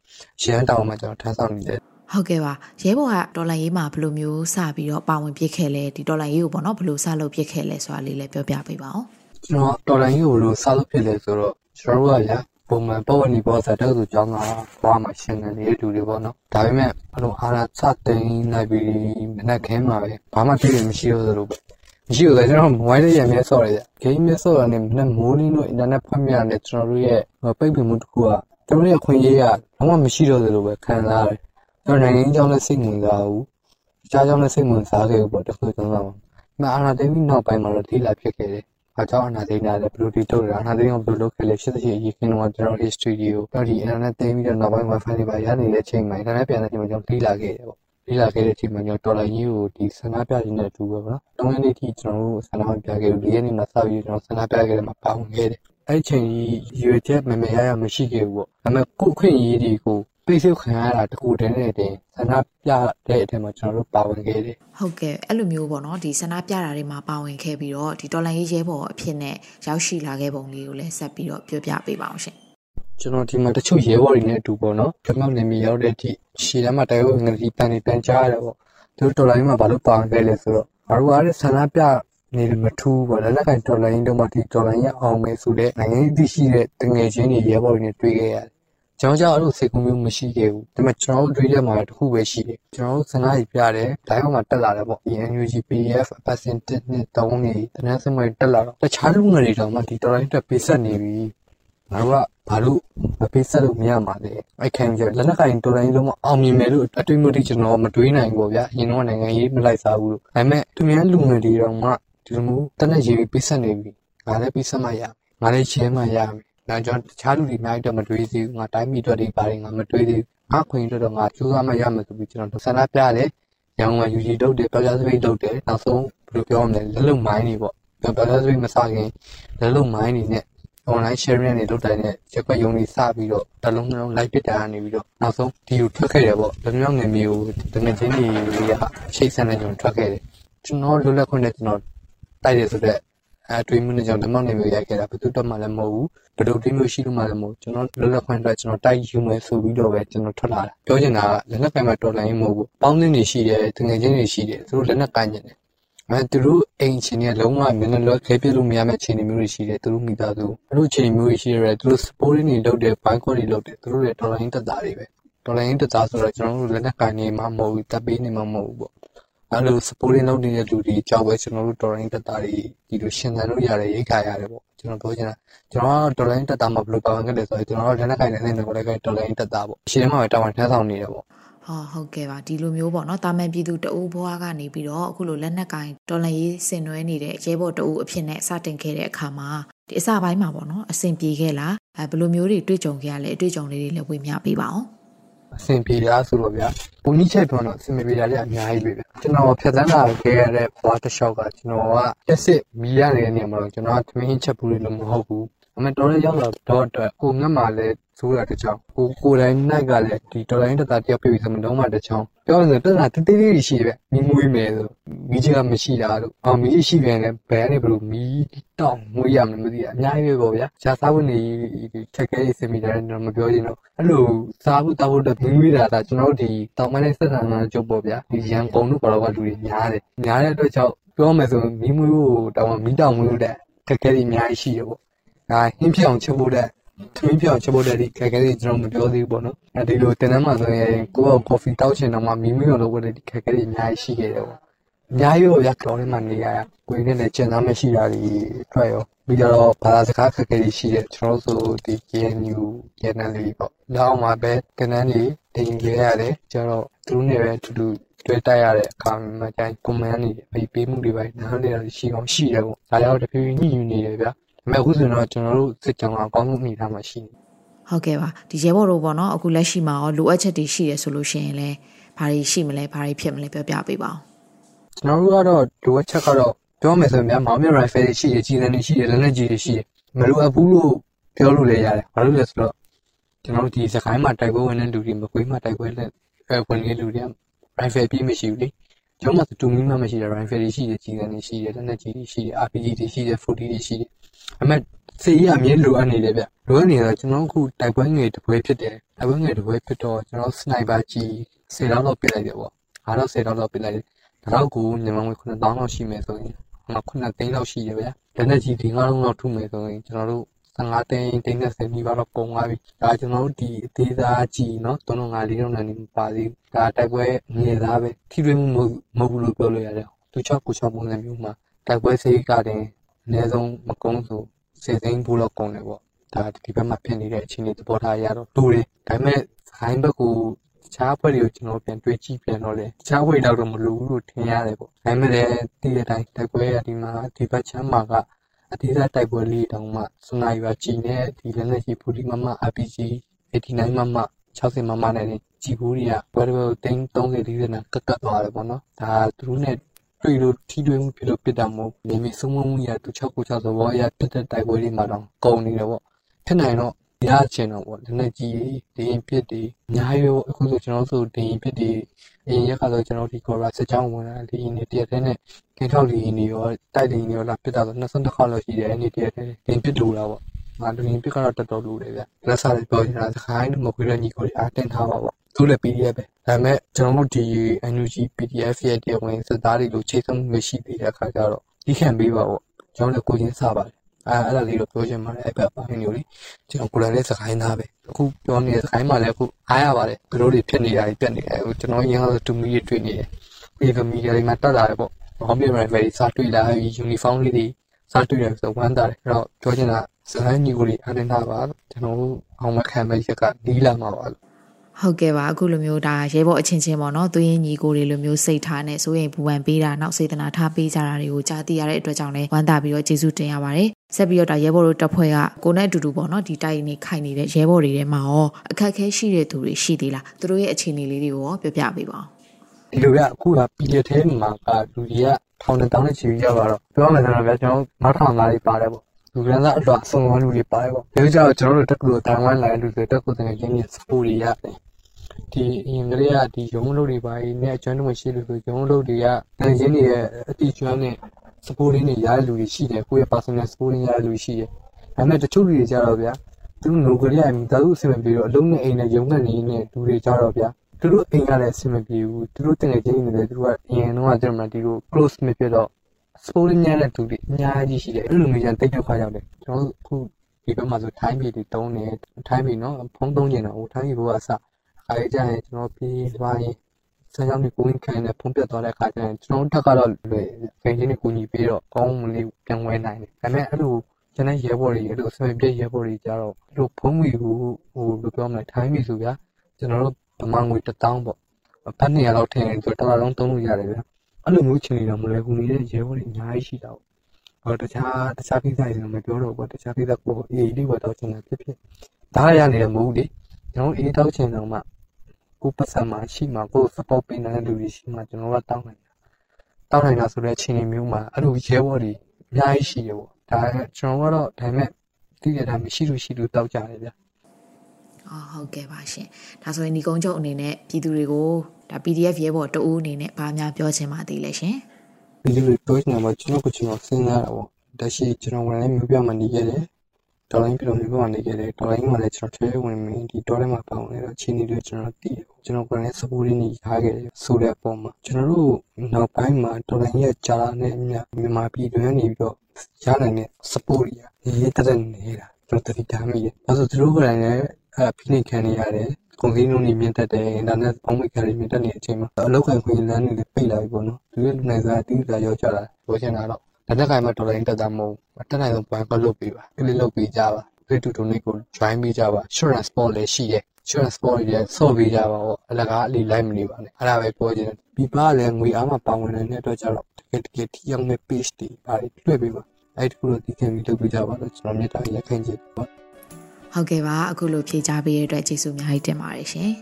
ရှမ်းတောင်မှာကျွန်တော်ထမ်းဆောင်နေတယ်ဟုတ်ကဲ့ပါရဲဘော်ကဒေါ်လာရေးမှာဘယ်လိုမျိုးစပြီးတော့ပါဝင်ပြစ်ခဲ့လဲဒီဒေါ်လာရေးကိုပေါ့နော်ဘယ်လိုစလုပ်ပြစ်ခဲ့လဲဆိုတာလေးလည်းပြောပြပေးပါဦးကျွန်တော်ဒေါ်လာရေးကိုဘယ်လိုစလုပ်ဖြစ်လဲဆိုတော့ကျွန်တော်တို့ကရ ပုံမှန်ပေါ်ဝင်ပေါ်စားတဲ့သူကြောင်းကဘွားမှာရှင်နေတဲ့လူတွေပေါ့နော်ဒါပေမဲ့ဘလို့အားရစတင်လိုက်ပြီးမနေ့ခင်းမှာပဲဘာမှသိရမရှိတော့သလိုပဲမရှိဘူးလေကျွန်တော်မိုဘိုင်းလေးရမြဲဆော့ရတယ်ဂိမ်းမြဲဆော့ရတယ်မနေ့မိုးလင်းတို့အင်တာနက်ဖတ်မြရတယ်ကျွန်တော်တို့ရဲ့ပိတ်ပင်မှုတစ်ခုကကျွန်တော်ရဲ့ခွင့်ရေးကဘာမှမရှိတော့သလိုပဲခံစားရတယ်ကျွန်တော်နိုင်ငံကြောင်းနဲ့စိတ်ဝင်စားဘူးတခြားကြောင်းနဲ့စိတ်ဝင်စားခဲ့ဘူးပေါ့တခုသုံးဆောင်မအာနာသိမ်းပြီးနောက်ပိုင်းမှာတော့ထိလာဖြစ်ခဲ့တယ်။ အကြောင်းအနာသိမ်းတာလည်းဘယ်လိုတီထုတ်ရတာအနာသိမ်းအောင်ဘယ်လိုလုပ်ခဲ့လဲရှစ်စီအရေးခင်းတော့ကျွန်တော်ဒီစတူဒီယိုတော့ဒီ internet သိမ်းပြီးတော့နောက်ပိုင်း wifi တွေပါရနေတဲ့ချိန်မှာ internet ပြန်တဲ့ချိန်မှာကျွန်တော်ထိလာခဲ့တယ်ပေါ့။ထိလာခဲ့တဲ့ချိန်မှာကျွန်တော်ဒေါ်လာကြီးကိုဒီဆန္ဒပြခြင်းနဲ့အတူပဲပေါ့နော်။တောင်းရတဲ့ထိကျွန်တော်တို့ဆန္ဒပြခဲ့လို့ဒီရက်နေ့မှာစပြီးကျွန်တော်ဆန္ဒပြခဲ့တယ်မှာပါဝင်ခဲ့တယ်။အဲ့ချိန်ကြီးရွေချက်မမေရရမရှိခဲ့ဘူးပေါ့။ဒါပေမဲ့ကိုခွင့်ရေးတွေကို ပိတ်ဆို့ခံရတာတခုတည်းနဲ့တင်ဆန္ဒပြတဲ့အထက်မှာကျွန်တော်တို့ပါဝင်ခဲ့တယ်ဟုတ်ကဲ့အဲ့လိုမျိုးပေါ့နော်ဒီဆန္ဒပြတာတွေမှာပါဝင်ခဲ့ပြီးတော့ဒီတော်လိုင်းရေးရဲဘော်အဖြစ်နဲ့ရောက်ရှိလာခဲ့ပုံလေးကိုလည်းဆက်ပြီးတော့ပြောပြပေးပါအောင်ရှင်ကျွန်တော်ဒီမှာတချို့ရဲဘော်တွေနဲ့အတူပေါ့နော်ကျွန်တော်နေမြေရောက်တဲ့အထိရှီတမ်းမှာတိုင်ဝမ်ငရီပန်နေပန်ကြားရတယ်ပေါ့သူတို့တော်လိုင်းမှာဘာလို့ပါဝင်ခဲ့လဲဆိုတော့ဘာလို့အားဆန္ဒပြနေမထူးပေါ့လက်လက်ကင်ဒေါ်လာရင်းတော့မှဒီဒေါ်လာရင်းအောင်မယ်ဆိုတဲ့နိုင်ငံရေးသိရှိတဲ့တငယ်ချင်းတွေရဲဘော်တွေနဲ့တွေ့ခဲ့ရတယ် ကျွန်တော်ကြောင့်အဲ့လိုစိတ်ကူးမျိုးမရှိခဲ့ဘူးဒါပေမဲ့ကျွန်တော်တို့တွေ့ရမှာတခုပဲရှိတယ်ကျွန်တော်တို့စနားကြီးပြတယ်ဒိုင်းအောင်မှာတက်လာတယ်ပေါ့ NUG PDF အပတ်စဉ်1နှစ်3နေတနက်စမွေတက်လာတော့တခြားလူငယ်တွေတောင်မှဒီတော်လိုင်းတက်ပေးဆက်နေပြီငါတို့ကဘာလို့မပေးဆက်လို့မရမှာလဲအဲ့ခံကြလက်နက်ကင်တော်လိုင်းလုံးမအောင်မြင်မယ်လို့အတွေ့အကြုံတွေကျွန်တော်မတွေးနိုင်ဘူးဗျာအရင်တော့နိုင်ငံရေးမလိုက်စားဘူးလို့ဒါပေမဲ့သူများလူငယ်တွေတောင်မှဒီလိုမျိုးတနက်ရေးပြီးပေးဆက်နေပြီငါလည်းပေးဆက်မှရမယ်ငါလည်းရှင်းမှရမယ် ဒါကြောင့်တခြားလူတွေအများကြီးတော့မတွေးသေးဘူးငါတိုင်းပြည်အတွက်တွေပါတယ်ငါမတွေးသေးဘူးငါခွင့်အတွက်တော့ငါကြိုးစားမှရမယ်ဆိုပြီးကျွန်တော်ဆန္ဒပြတယ်ရန်ကုန်မှာယူကြီးတုတ်တယ်ပြောပြစပိတ်တုတ်တယ်နောက်ဆုံးဘယ်လိုပြောမလဲလက်လုံမိုင်းတွေပေါ့ပြောပြစပိတ်မစခင်လက်လုံမိုင်းတွေနဲ့ online sharing တွေလုပ်တိုင်းနဲ့ရက်ွက်ယုံတွေစပြီးတော့တလုံးလုံး live ပြတာကနေပြီးတော့နောက်ဆုံးဒီကိုထွက်ခဲ့တယ်ပေါ့။လူမျိုးငယ်မျိုးတငယ်ချင်းတွေကရှိတ်ဆန်တဲ့ကျွန်တော်ထွက်ခဲ့တယ်။ကျွန်တော်လွတ်လပ်ခွင့်နဲ့ကျွန်တော်တိုက်တယ်ဆိုတော့ အဲတွေးမှုနဲ့ကျွန်တော်ဓမ္မနေမျိုးရိုက်ခဲ့တာဘယ်သူတော့မှလည်းမဟုတ်ဘူးဘယ်လိုတွေးမျိုးရှိလို့မှလည်းမဟုတ်ကျွန်တော်လွတ်လပ်ခွင့်အတွက်ကျွန်တော်တိုက်ယူမယ်ဆိုပြီးတော့ပဲကျွန်တော်ထွက်လာတာပြောချင်တာကလက်နက်ကင်မှာတော်လိုင်းမဟုတ်ဘူးပေါင်းသင်းတွေရှိတယ်တငယ်ချင်းတွေရှိတယ်သူတို့လက်နက်ကင်နေတယ်အဲသူတို့အိမ်ချင်းတွေကလုံးဝမျက်နှာလောခဲပြလို့မရမယ့်အခြေအနေမျိုးတွေရှိတယ်သူတို့မိသားစုသူတို့အခြေအနေမျိုးတွေရှိရတယ်သူတို့ sporting တွေလုပ်တယ် bike တွေလုပ်တယ်သူတို့တွေတော်လိုင်းတက်တာတွေပဲတော်လိုင်းတက်တာဆိုတော့ကျွန်တော်တို့လက်နက်ကင်နေမှာမဟုတ်ဘူးတပ်ပေးနေမှာမဟုတ်ဘူးပေါ့ အဲ့လို supporting လုပ်နေတဲ့လူတွေကြောက်ပဲကျွန်တော်တို့ torrent တက်တာတွေဒီလိုရှင်းသန်လို့ရတယ်ရိတ်ခါရတယ်ပေါ့ကျွန်တော်ပြောချင်တာကျွန်တော်က torrent တက်တာမှာဘယ်လိုပါဝင်ခဲ့လဲဆိုတော့ကျွန်တော်တို့လက်နက်ကိုင်နေတဲ့နေကိုလည်း torrent တက်တာပေါ့ရှင်းမှာပဲတာဝန်ထမ်းဆောင်နေတယ်ပေါ့ဟောဟုတ်ကဲ့ပါဒီလိုမျိုးပေါ့နော်တာမန်ပြည်သူတအူးဘွားကနေပြီးတော့အခုလိုလက်နက်ကင်တော်လန်ရေးဆင်နွှဲနေတဲ့ရဲဘော်တအူးအဖြစ်နဲ့စတင်ခဲ့တဲ့အခါမှာဒီအစပိုင်းမှာပေါ့နော်အဆင်ပြေခဲ့လားအဲဘယ်လိုမျိုးတွေတွေ့ကြုံခဲ့ရလဲအတွေ့အကြုံလေးတွေလည်းဝေမျှပေးပါအောင် အဆင်ပြေတာဆိုတော့ဗျာပုံကြီးချက်ပြောတော့အဆင်ပြေတာလည်းအများကြီးပဲဗျာကျွန်တော်ဖြတ်သန်းလာခဲ့ရတဲ့ဘွားတစ်လျှောက်ကကျွန်တော်ကတက်စစ်မီးရနေတဲ့နေရာမှာတော့ကျွန်တော်ကသမင်းချက်ဘူးလို့မဟုတ်ဘူး အမေတော်လေးရောက်လာတော့အတွက်ကိုငတ်မှာလည်းဆိုးတာတစ်ချောင်းကိုကိုတိုင်းနိုင်ကလည်းဒီတော်လိုင်းတတာတယောက်ပြပြီးဆိုမတော့မှတစ်ချောင်းပြောရရင်တက်တာတေးသေးလေးရှိပဲမီးမွေးမယ်ဆိုမီးချကမရှိတာလို့အော်မီးရှိပြန်လဲဘယ်ကနေဘလို့မီးတောင်းမွေးရမယ်မသိတာအများကြီးပဲပေါ့ဗျာရှားစားဖို့နေခက်ခဲရေးစင်မီတာတော့မပြောချင်တော့အဲ့လိုစားဖို့တောက်ဖို့တော့မီးမွေးတာဒါကျွန်တော်တို့ဒီတောင်ပိုင်းနဲ့ဆက်ဆံတာကြုတ်ပေါ့ဗျာဒီရန်ကုန်တို့ဘာလို့ကလူတွေများတယ်များတဲ့အတွက်ကြောင့်ပြောမယ်ဆိုမီးမွေးဖို့တောင်မီးတောင်မွေးလို့တဲ့ခက်ခဲရေးအများကြီးရှိရပေါ့ ဒါဟင်းပြောင်ချက်ဖို့တဲ့သမီးပြောင်ချက်ဖို့တဲ့ဒီခက်ခဲလေးကျွန်တော်မပြောသေးဘူးပေါ့နော်အဲဒီလိုတင်တန်းမှာဆိုရင်ကိုယ့်ကော်ဖီတောက်ချင်တော့မှမီမီရောလုပ်ဖို့တဲ့ဒီခက်ခဲလေးအများကြီးရှိခဲ့တယ်ပေါ့အများကြီးရောရကောင်းလေးမှနေရရကိုယ်နဲ့လည်းကျန်သားမရှိတာတွေတွေ့ရောပြီးတော့ဘာသာစကားခက်ခဲလေးရှိတယ်ကျွန်တော်ဆိုဒီ KNU ရန်နယ်လေးပေါ့နောက်မှာပဲကနန်းလေးတင်ကြရတယ်ကျတော့သူတို့နဲ့ပဲအတူတူတွေ့တိုက်ရတဲ့အခါမှာကျန်ကွန်မန့်တွေပေးပေးမှုတွေပဲနားလည်ရရှိအောင်ရှိတယ်ပေါ့ဒါကြောင့်တဖြည်းဖြည်းညှိယူနေတယ်ဗျာ မဲ့အခုဆိုတော့ကျွန်တော်တို့စစ်ကြောင်အကောင်းဆုံးမိထားမှရှိနေဟုတ်ကဲ့ပါဒီရဲဘော်တို့ပေါ့နော်အခုလက်ရှိမှာရောလိုအပ်ချက်တွေရှိရဆိုလို့ရှိရင်လည်းဘာတွေရှိမလဲဘာတွေဖြစ်မလဲပြောပြပေးပါဦးကျွန်တော်တို့ကတော့လိုအပ်ချက်ကတော့ပြောမယ်ဆိုရင်များမောင်မြ rifle တွေရှိရကြီးတယ်တွေရှိရလက်နက်ကြီးတွေရှိရမလိုအပ်ဘူးလို့ပြောလို့လည်းရတယ်ဘာလို့လဲဆိုတော့ကျွန်တော်တို့ဒီစကိုင်းမှာတိုက်ပွဲဝင်တဲ့လူတွေမကွေးမှာတိုက်ပွဲလက်ဝင်တဲ့လူတွေက rifle ပြီးမရှိဘူးလေကျောင်းမှာတူမီမှမရှိတဲ့ rifle တွေရှိတယ်ကြီးတယ်တွေရှိတယ်လက်နက်ကြီးတွေရှိတယ် RPG တွေရှိတယ် 40 တွေရှိတယ် အမစေးရအမြင်လိုအပ်နေတယ်ဗျလိုအပ်နေတော့ကျွန်တော်အခုတိုက်ပွဲငွေတစ်ပွဲဖြစ်တယ်တိုက်ပွဲငွေတစ်ပွဲဖြစ်တော့ကျွန်တော်စနိုက်ပါကြီး10လောက်လောက်ပစ်လိုက်တယ်ပေါ့အားတော့10လောက်လောက်ပစ်လိုက်တယ်ဒါတော့ကိုမြန်မာငွေ9000လောက်ရှိမယ်ဆိုရင်ငါ9သိန်းလောက်ရှိတယ်ဗျလက်နက်ကြီးဒီ9000လောက်ထုမယ်ဆိုရင်ကျွန်တော်တို့15သိန်းသိန်း30မိဘတော့ပုံသွားပြီဒါကျွန်တော်တို့ဒီအသေးစားကြီးနော်3.5 4လောက်နဲ့ပါသေးဒါတိုက်ပွဲငယ်သားပဲထိတွေ့မှုမဟုတ်ဘူးလို့ပြောလို့ရတယ်သူ6 9ပုံစံမျိုးမှာတိုက်ပွဲစိတ်ကတင် အနည်းဆုံးမကုန်းဆို10သိန်းဘူးလောက်ကုန်တယ်ပေါ့ဒါဒီဘက်မှာဖြစ်နေတဲ့အခြေအနေသဘောထားရတော့တူတယ်ဒါပေမဲ့ခိုင်းဘက်ကိုတခြားဘက်တွေကိုကျွန်တော်ပြန်တွေးကြည့်ပြန်တော့လေတခြားဘက်တော့မလိုဘူးလို့ထင်ရတယ်ပေါ့ဒါပေမဲ့လည်းဒီအတိုင်းတိုက်ပွဲရဒီမှာဒီဘက်ချမ်းမှာကအသေးစားတိုက်ပွဲလေးတောင်မှစနိုက်ပါကြည်နဲ့ဒီလက်နဲ့ကြီးဖူဒီမမ RPG 89မမ60မမနဲ့ကြည်ဘူးတွေကဘယ်လိုတင်း30 40နဲ့ကတ်ကတ်သွားတယ်ပေါ့နော်ဒါသူတို့နဲ့ တွေ့လို့ထီးတွင်းမှုဖြစ်လို့ပြစ်တာမဟုတ်နေမိဆုံးမမှုရသူ6ကို6ဆိုတော့အရာတက်တဲ့တိုက်ပွဲတွေမှာတော့ကုန်နေတယ်ပေါ့ဖြစ်နိုင်တော့ရချင်တော့ပေါ့လက်နဲ့ကြီးဒင်းပြစ်တွေအများကြီးပေါ့အခုဆိုကျွန်တော်ဆိုဒင်းပြစ်တွေအရင်ရက်ကတော့ကျွန်တော်ဒီကော်ရာစကြောင်းဝင်လာဒီနေတရက်တဲ့နဲ့ကင်းထောက်လီနေရောတိုက်လီနေရောလာပြစ်တာဆို22ခါလောက်ရှိတယ်အဲ့ဒီတရက်တဲ့ဒင်းပြစ်တူတာပေါ့ ငါဒင်းပြစ်ကတော့တော်တော်လူတယ်ဗျလက်စားလေးပြောနေတာစခိုင်းတော့မခွေးတဲ့ညီကိုတွေအားတင်ထားပါပေါ့သူလည်း PDF ပဲဒါပေမဲ့ကျွန်တော်တို့ဒီ NUG PDF ရဲ့တရားဝင်စသားတွေလိုချိန်ဆုံးမရှိသေးတဲ့အခါကျတော့ဒီခံပေးပါပေါ့ကျွန်တော်လည်းကိုချင်းစားပါတယ်အဲအဲ့ဒါလေးတော့ပြောချင်ပါတယ်အဲ့ဘက်ပိုင်းမျိုးလေကျွန်တော်ကိုယ်လည်းစကိုင်းသားပဲအခုပြောနေတဲ့စကိုင်းမှာလည်းအခုအားရပါတယ်သူတို့တွေဖြစ်နေတာတွေပြက်နေတယ်အခုကျွန်တော်ရင်းကတော့တူမီတွေတွေ့နေတယ်ပြီးတော့မီဒီယာတွေမှာတက်လာတယ်ပေါ့ဟောင်းပြမယ်ပဲစားတွေ့လာပြီးယူနီဖောင်းလေးတွေစားတွေ့တယ်ဆိုဝမ်းသာတယ်အဲ့တော့ပြောချင်တာ စကိုင်းညီကိုတွေအားနေတာပါကျွန်တော်တို့အောင်မခံမဲ့ရက်ကနီးလာမှာပါလို့ဟုတ်ကဲ့ပါအခုလိုမျိုးဒါရဲဘော်အချင်းချင်းပေါ့နော်သူရင်ညီကိုတွေလိုမျိုးစိတ်ထားနဲ့ဆိုရင်ဘူပန်ပေးတာနောက်စေတနာထားပေးကြတာတွေကိုကြားသိရတဲ့အတွက်ကြောင့်လည်းဝမ်းသာပြီးတော့ကျေးဇူးတင်ရပါတယ်ဆက်ပြီးတော့ဒါရဲဘော်တို့တပ်ဖွဲ့ကကိုနဲ့အတူတူပေါ့နော်ဒီတိုက်နေခိုင်နေတဲ့ရဲဘော်တွေထဲမှာရောအခက်အခဲရှိတဲ့သူတွေရှိသေးလားသူတို့ရဲ့အခြေအနေလေးတွေကိုရောပြောပြပေးပါဦးဒီလိုကအခုကပြည်ရထဲမှာကလူတွေကထောင်နဲ့တောင်းနဲ့ချီပြီးရောက်လာတော့ပြောမယ်ဆိုတော့ဗျာကျွန်တော်နောက်ထောင်သားတွေပါတယ်ပေါ့ လူကလည်းအတော့အဆုံးလူတွေပါတယ်ပေါ့ဒီကြောင့်ကျွန်တော်တို့တက်ကူတိုင်ဝမ်လာတဲ့လူတွေတက်ကူတဲ့ရင်းရစပူတွေရတယ်ဒီအရင်ကလေးကဒီရုံးလုပ်တွေပါနေအကျွမ်းတော့ရှိလို့ဆိုရုံးလုပ်တွေကနေရင်းတွေရဲ့အတိကျွမ်းနဲ့ support တွေရတဲ့လူတွေရှိတယ်ကိုယ့်ရဲ့ personal support ရတဲ့လူရှိတယ်ဒါပေမဲ့တချို့လူတွေကြတော့ဗျာသူတို့ငိုကြရမိသားစုအဆင်မပြေတော့အလုံးနဲ့အိမ်နဲ့ရုံးနဲ့နေနဲ့လူတွေကြတော့ဗျာသူတို့အိမ်ကလည်းအဆင်မပြေဘူးသူတို့တင်ငယ်ချင်းတွေလည်းသူတို့ကအရင်တော့ကျွန်တော်ဒီလို close မဖြစ်တော့ support ညံ့တဲ့သူတွေအများကြီးရှိတယ်အဲ့လိုမျိုးကြတိတ်ဒုက္ခရောက်တယ်ကျွန်တော်တို့အခုဒီဘက်မှာဆိုထိုင်းပြည်တွေတုံးနေထိုင်းပြည်နော်ဖုံးသုံးကျင်တော့ဟိုထိုင်းပြည်ဘောကအစအဲကြရင်ကျွန်တော်ပြေးသွားရင်ဆန်းကြောင်းကိုဝင်ခံနဲ့ဖုံးပြတ်သွားတဲ့အခါကျရင်ကျွန်တော်တက်ကတော့လွယ်ဖိန်းချင်းကိုညီပြီးတော့ကောင်းမလေးပြန်ဝဲနိုင်တယ်ဒါပေမဲ့အဲ့လိုကျွန်တော်ရဲဘော်တွေအဲ့လိုဆွေပြည့်ရဲဘော်တွေကြတော့အဲ့လိုဖုံးမီကိုဟိုဘယ်လိုပြောမလဲထိုင်းပြီဆိုဗျာကျွန်တော်တို့ဗမာငွေ1000ပေါ့ဘတ်နေရတော့ထင်တယ်ဆိုတော့တစ်လားလုံးသုံးလို့ရတယ်ဗျာ အဲ့လိုမျိုးချင်နေတော့မလဲဘူးနေတဲ့ရဲဘော်တွေအများကြီးရှိတာပေါ့ဟောတခြားတခြားကိစ္စတွေတော့မပြောတော့ဘူးတခြားကိစ္စကိုအေးလေးဝတ်တော့ချင်တာဖြစ်ဖြစ်ဒါရရနေတယ်မဟုတ်လေကျွန်တော်အေးတော့ချင်တော့မှကိုပတ်စံမှာရှိမှာကို support ပေးနေတဲ့လူတွေရှိမှာကျွန်တော်ကတောင်းနိုင်တာတောင်းနိုင်တာဆိုတဲ့အခြေအနေမျိုးမှာအဲ့လိုရဲဘော်တွေအများကြီးရှိတယ်ပေါ့ဒါကျွန်တော်ကတော့ဒါပေမဲ့သိရတာမရှိလို့ရှိလို့တောက်ကြတယ်ဗျ အော်ဟုတ်ကဲ့ပါရှင်ဒါဆိုရင်ဒီကုန်းချုပ်အနေနဲ့ပြည်သူတွေကိုဒါ PDF ရဲဘော်တအူးအနေနဲ့ဗာများပြောချင်ပါသေးလဲရှင်ဒီလိုပြောချင်တာကကျွန်တော်ကကျွန်တော်စဉ်းစားတာပေါ့ဒါရှိကျွန်တော်ဝင်လည်းမျိုးပြမှနေခဲ့တယ်တော်လိုင်းပြည်တော်မျိုးကနေခဲ့တယ်တော်လိုင်းမှာလည်းကျွန်တော်ထဲဝင်မင်းဒီတော်ထဲမှာပေါင်းနေတော့ချင်းနေလို့ကျွန်တော်တည်တယ်ကျွန်တော်ကလည်း support ရင်းရခဲ့တယ်ဆိုတဲ့အပေါ်မှာကျွန်တော်တို့နောက်ပိုင်းမှာတော်လိုင်းရဲ့ဂျာလာနဲ့အမြမြန်မာပြည်တွင်းနေပြီးတော့ရနိုင်တဲ့ support ရရေးတက်နေတာကျွန်တော်တတိထားမိတယ်အဲဆိုသူတို့ကလည်း အဖိနှိခံနေရတယ်ကုန်စည်နှုန်းတွေမြင့်တက်တယ်အင်တာနက်ပေါင်းမိခံတွေမြင့်တက်နေတဲ့အချိန်မှာအလောက်ခံခွင့်လမ်းတွေပိတ်လာပြီပေါ့နော်သူတို့နိုင်စားတိကျရောက်ကြတာပြောချင်တာတော့လက်နက်ကင်မှာဒေါ်လာရင်းတက်တာမဟုတ်ဘူးတက်နိုင်ဆုံးဘန်ကလုပ်ပေးပါကလေးလုပ်ပေးကြပါ play to donate ကို join ပေးကြပါ insurance sport လည်းရှိရဲ့ insurance sport တွေလည်းဆော့ပေးကြပါပေါ့အလကားအလီလိုက်မနေပါနဲ့အဲ့ဒါပဲပြောချင်တယ်ဒီပါလည်းငွေအားမှာပါဝင်နေတဲ့အတွက်ကြောင့်တကယ်တကယ်ထိရောက်မဲ့ page တွေပါတယ်လွှဲပေးပါအဲ့ဒီခုတော့ဒီကံပြီးလုပ်ပေးကြပါလို့ကျွန်တော်မြတ်တာရက်ခိုင်းချင်ပါ ဟုတ်ကဲ့ပါအခုလိုဖြေချပေးတဲ့အတွက်ကျေးဇူးအများကြီးတင်ပါတယ်ရှင်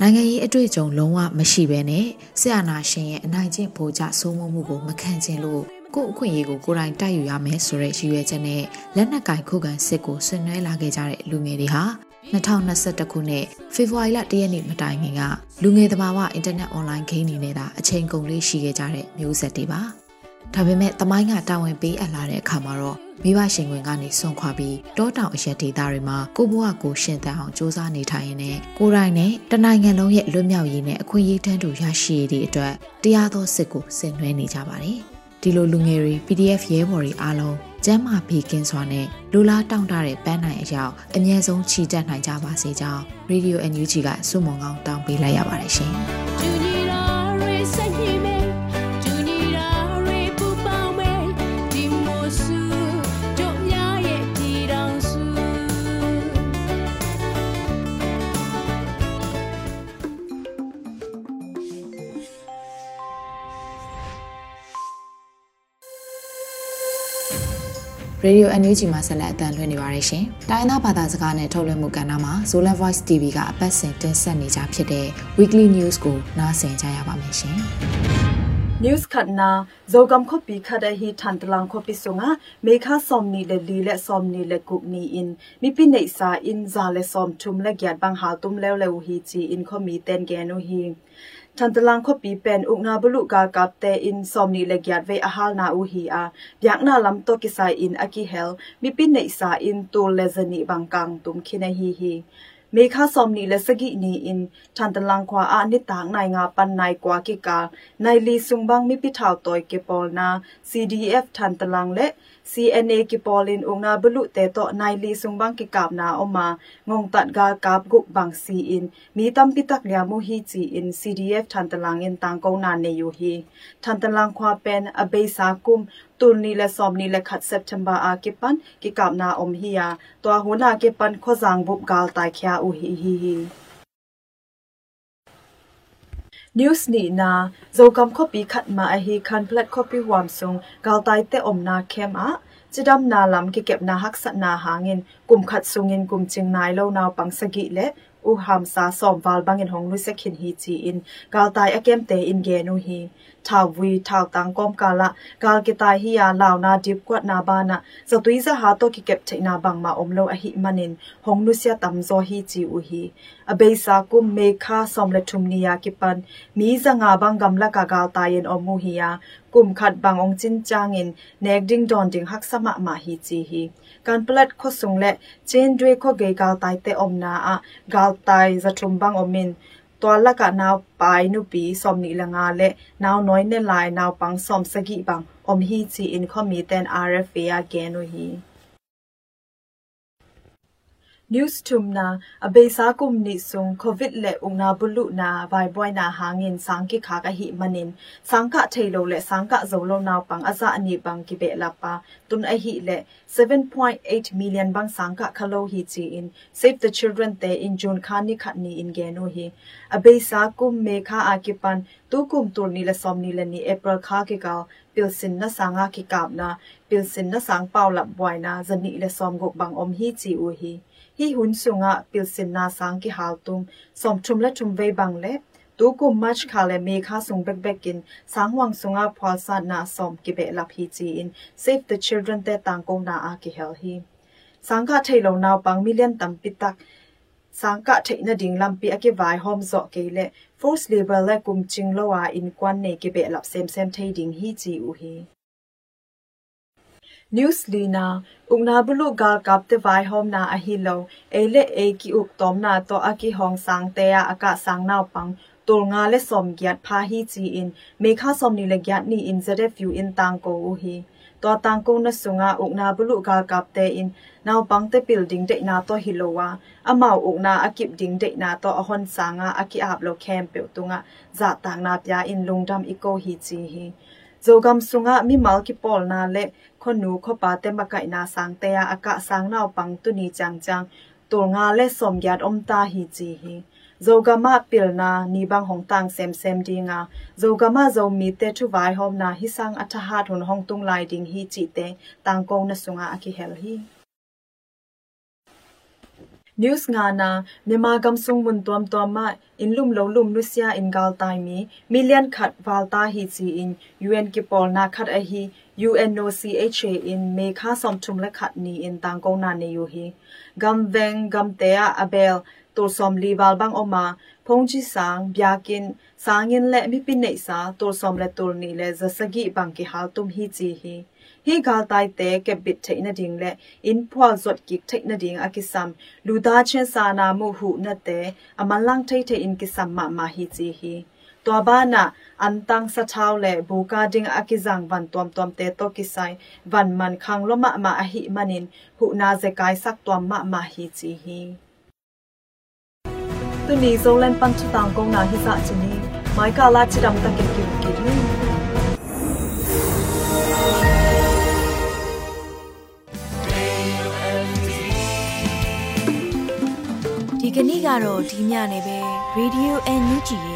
နိုင်ငံရေးအတွေ့အကြုံလုံးဝမရှိဘဲနဲ့ဆရာနာရှင်ရဲ့အနိုင်ကျင့်ဗိုလ်ချစိုးမိုးမှုကိုမခံချင်လို့ကို့အခွင့်အရေးကိုကိုယ်တိုင်တိုက်ယူရမယ်ဆိုတဲ့ရည်ရွယ်ချက်နဲ့လက်နက်ကင်ခုခံစစ်ကိုဆင်နွှဲလာခဲ့ကြတဲ့လူငယ်တွေဟာ2021ခုနှစ်ဖေဖော်ဝါရီလ1ရက်နေ့မတိုင်ခင်ကလူငယ်သဘာဝအင်တာနက်အွန်လိုင်းဂိမ်းတွေနဲ့သာအချိန်ကုန်လေးရှိခဲ့ကြတဲ့မျိုးဆက်တွေပါ ဒါပေမဲ့တမိုင်းကတာဝန်ပေးအပ်လာတဲ့အခါမှာတော့မိဘရှင်ဝင်ကနေဆွန့်ခွာပြီးတောတောင်အရက်ဒေသတွေမှာကိုဘွားကိုရှင်သန်အောင်စ조사နေထိုင်ရင်းနဲ့ကိုရိုင်းနဲ့တနိုင်ငံလုံးရဲ့လွတ်မြောက်ရေးနဲ့အခွင့်အရေးတန်းတူရရှိရေးအတွက်တရားသောစစ်ကိုဆင်နွှဲနေကြပါတယ်။ဒီလိုလူငယ်တွေ PDF ရဲဘော်တွေအားလုံးကျမ်းမာဘေးကင်းစွာနဲ့လူလားတောင့်တတဲ့ပန်းနိုင်အရောက်အမြဲဆုံးချီတက်နိုင်ကြပါစေကြောင်း Radio NUG ကစုမုံကောင်းတောင်းပေးလိုက်ရပါတယ်ရှင်။ ရေဒီယို NUG မှာဆက်လက်အသံလွှင့်နေပါတယ်ရှင်။တိုင်းသားဘာသာစကားနဲ့ထုတ်လွှင့်မှုကဏ္ဍမှာ Zola Voice TV ကအပတ်စဉ်တင်ဆက်နေကြဖြစ်တဲ့ Weekly News ကိုနားဆင်ကြရပါမယ်ရှင်။ news khat na zogam kho pi khada hi than tlang kho pi sunga me kha som ni le li le som ni le kup ni in mi pi nei sa in za le som thum le gyat bang ha tum lew lew hi chi in kho mi ten ge no hi ทันตลังคบปีเป็นอุกนาบุลุกากับเตอินสอมนีเลกยาดเวอาฮาลนาอูฮีอาอยากนาลำโตกิสายอินอากิเฮลมีปินในสาอินตูเลซนีบางกังตุมคินฮีฮี เมคาซอมนี่และสกินีอินทันตลังควาอานิตางนายงาปันนายกว่ากิกานายลีซุงบังมิปิทาวตอยเกปอลนา CDF ทันตลังและ CNA ki polin unga bulu te to nai li sungbang ki kap na oma ngong tat ga kap guk bang si in mi tam pi tak lia mu hi chi in CDF than talang in tang ko na ne yu hi than talang khwa pen a be sa kum tu ni le som ni le khat september a ki pan ki kap na om hi ya to hu na ki pan kho jang bup gal tai khya u hi hi hi news ni na zogam copy khat ma a hi khan plat copy wam sung gal tai te om na khem a chidam na lam ki kep na hak sat na hangin kum khat sungin kum ching nai lo naw pang sagi le u ham sa som wal bangin hong lu se khin hi chi in gal tai akem te in ge nu hi หน้ากิปันขจางบุบกาลตายคยาอุฮีฮีฮี news ni na zokam copy khat ma a hi khan plat copy wam sung gal tai te om na kem a chidam na lam ki kep na hak sat na hangin kum khat sungin kum ching nai lo naw pang sagi le u ham sa som wal bangin hong lu sekhin hi chi in gal tai akem te in ge nu hi thao vi thao tang kom kala gal ki tai hi ya law na dip kwat na ba na za tui za ha to ki kep thai na bang ma om lo a hi manin hong nu sia tam zo hi chi u hi a be sa kum me kha som le thum ni ya ki pan mi za nga bang gam la ka gal tai en om mu hi ya kum khat bang ong chin chang in nek ding don ding hak sama ma hi chi hi kan plat kho sung le chen dwe kho ge gal tai te om na a gal tai za thum bang omin ตัวละกะนาวปายนุปีสอมนิละงาและนาวน้อยเนลายนาวปังสอมสกิบังอมฮีจีอินคอมมีเตน RFA แกนุฮี news tumna abesa kum ni sung covid le ungna bulu na vai boy na hangin sangki kha ka hi manin sangka thailo le sangka zolo naw pang aza ani bang ki be la pa tun a hi le 7.8 million bang sangka khalo hi chi in save the children te in june kha ni khat ni in ge no hi abesa kum me kha akipan tu kum tur ni le som ni le ni april kha ke ka pilsin na sanga ki kap na pilsin na sang paw lap boy na zani le som gok bang om hi chi u hi hi hun sunga pilsin na sang ki haltum som thum la thum ve bang le tu ku mach khale me kha sung bek bek in sang wang sunga phwal sa na som ki be la phi chi in save the children te tang ko na a ki hel hi sang kha thailo naw pang million tam pitak sang ka thei na ding lam pi ake vai hom zo ke le force labor le kum ching lo wa in kwan ne ki be lap sem sem thei ding hi chi u hi news lina ungna bulu gal kap te vai hom na a hi lo ele e ki uk tom na to a ki hong sang te ya aka sang naw pang tul nga le som gyat pha hi chi in me kha som ni le gyat ni in zare few in tang ko u hi to tang ko na sunga ungna bulu gal kap te in naw pang te building de na to hi lo wa amau ungna akip ding de na to a hon sanga aki ap lo camp pe tunga za tang na pya in lungdam iko hi chi hi zogam sunga mi mal ki pol na le khonu kho pa te ma kai na sang te ya aka sang naw pang tu ni chang chang tur nga le som gyat om ta hi chi hi zogama pilna ni bang hong tang sem sem dinga zogama zo mi te thu vai hom na hi sang atha ha thun hong tung lai ding hi chi te tang ko na sunga aki hel hi news nga na mema gam sung mun tuam tuam ma in lum lo lum lusia in gal tai mi million khat wal ta hi chi in un ki pol na khat a hi UNOCHA in me kha som thum la khat ni in tang ko na ne yu hi gam veng gam te a abel to som li bal bang oma phong chi sang byakin sangin le mi pin nei sa to som le tur ni le zasagi bang ki hal tum hi chi hi hi gal tai te ke bit thei na ding le in phwal zot ki thei na ding akisam lu da chen sa na mu hu na te amalang thei thei in kisam ma ma hi chi hi to ba na an tang sa thau le bu ka ding akizang van tom tom te to kisai van man khang lo ma ma a hi manin hu na ze kai sak tom ma ma hi chi hi tu ni zo len pan chu tang kong na hi sa chini mai ka la chi dam ta ke ki ki ni ဒီကနေ့ကတော့ဒီညနေပဲ Radio NUG ရဲ့အ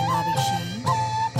။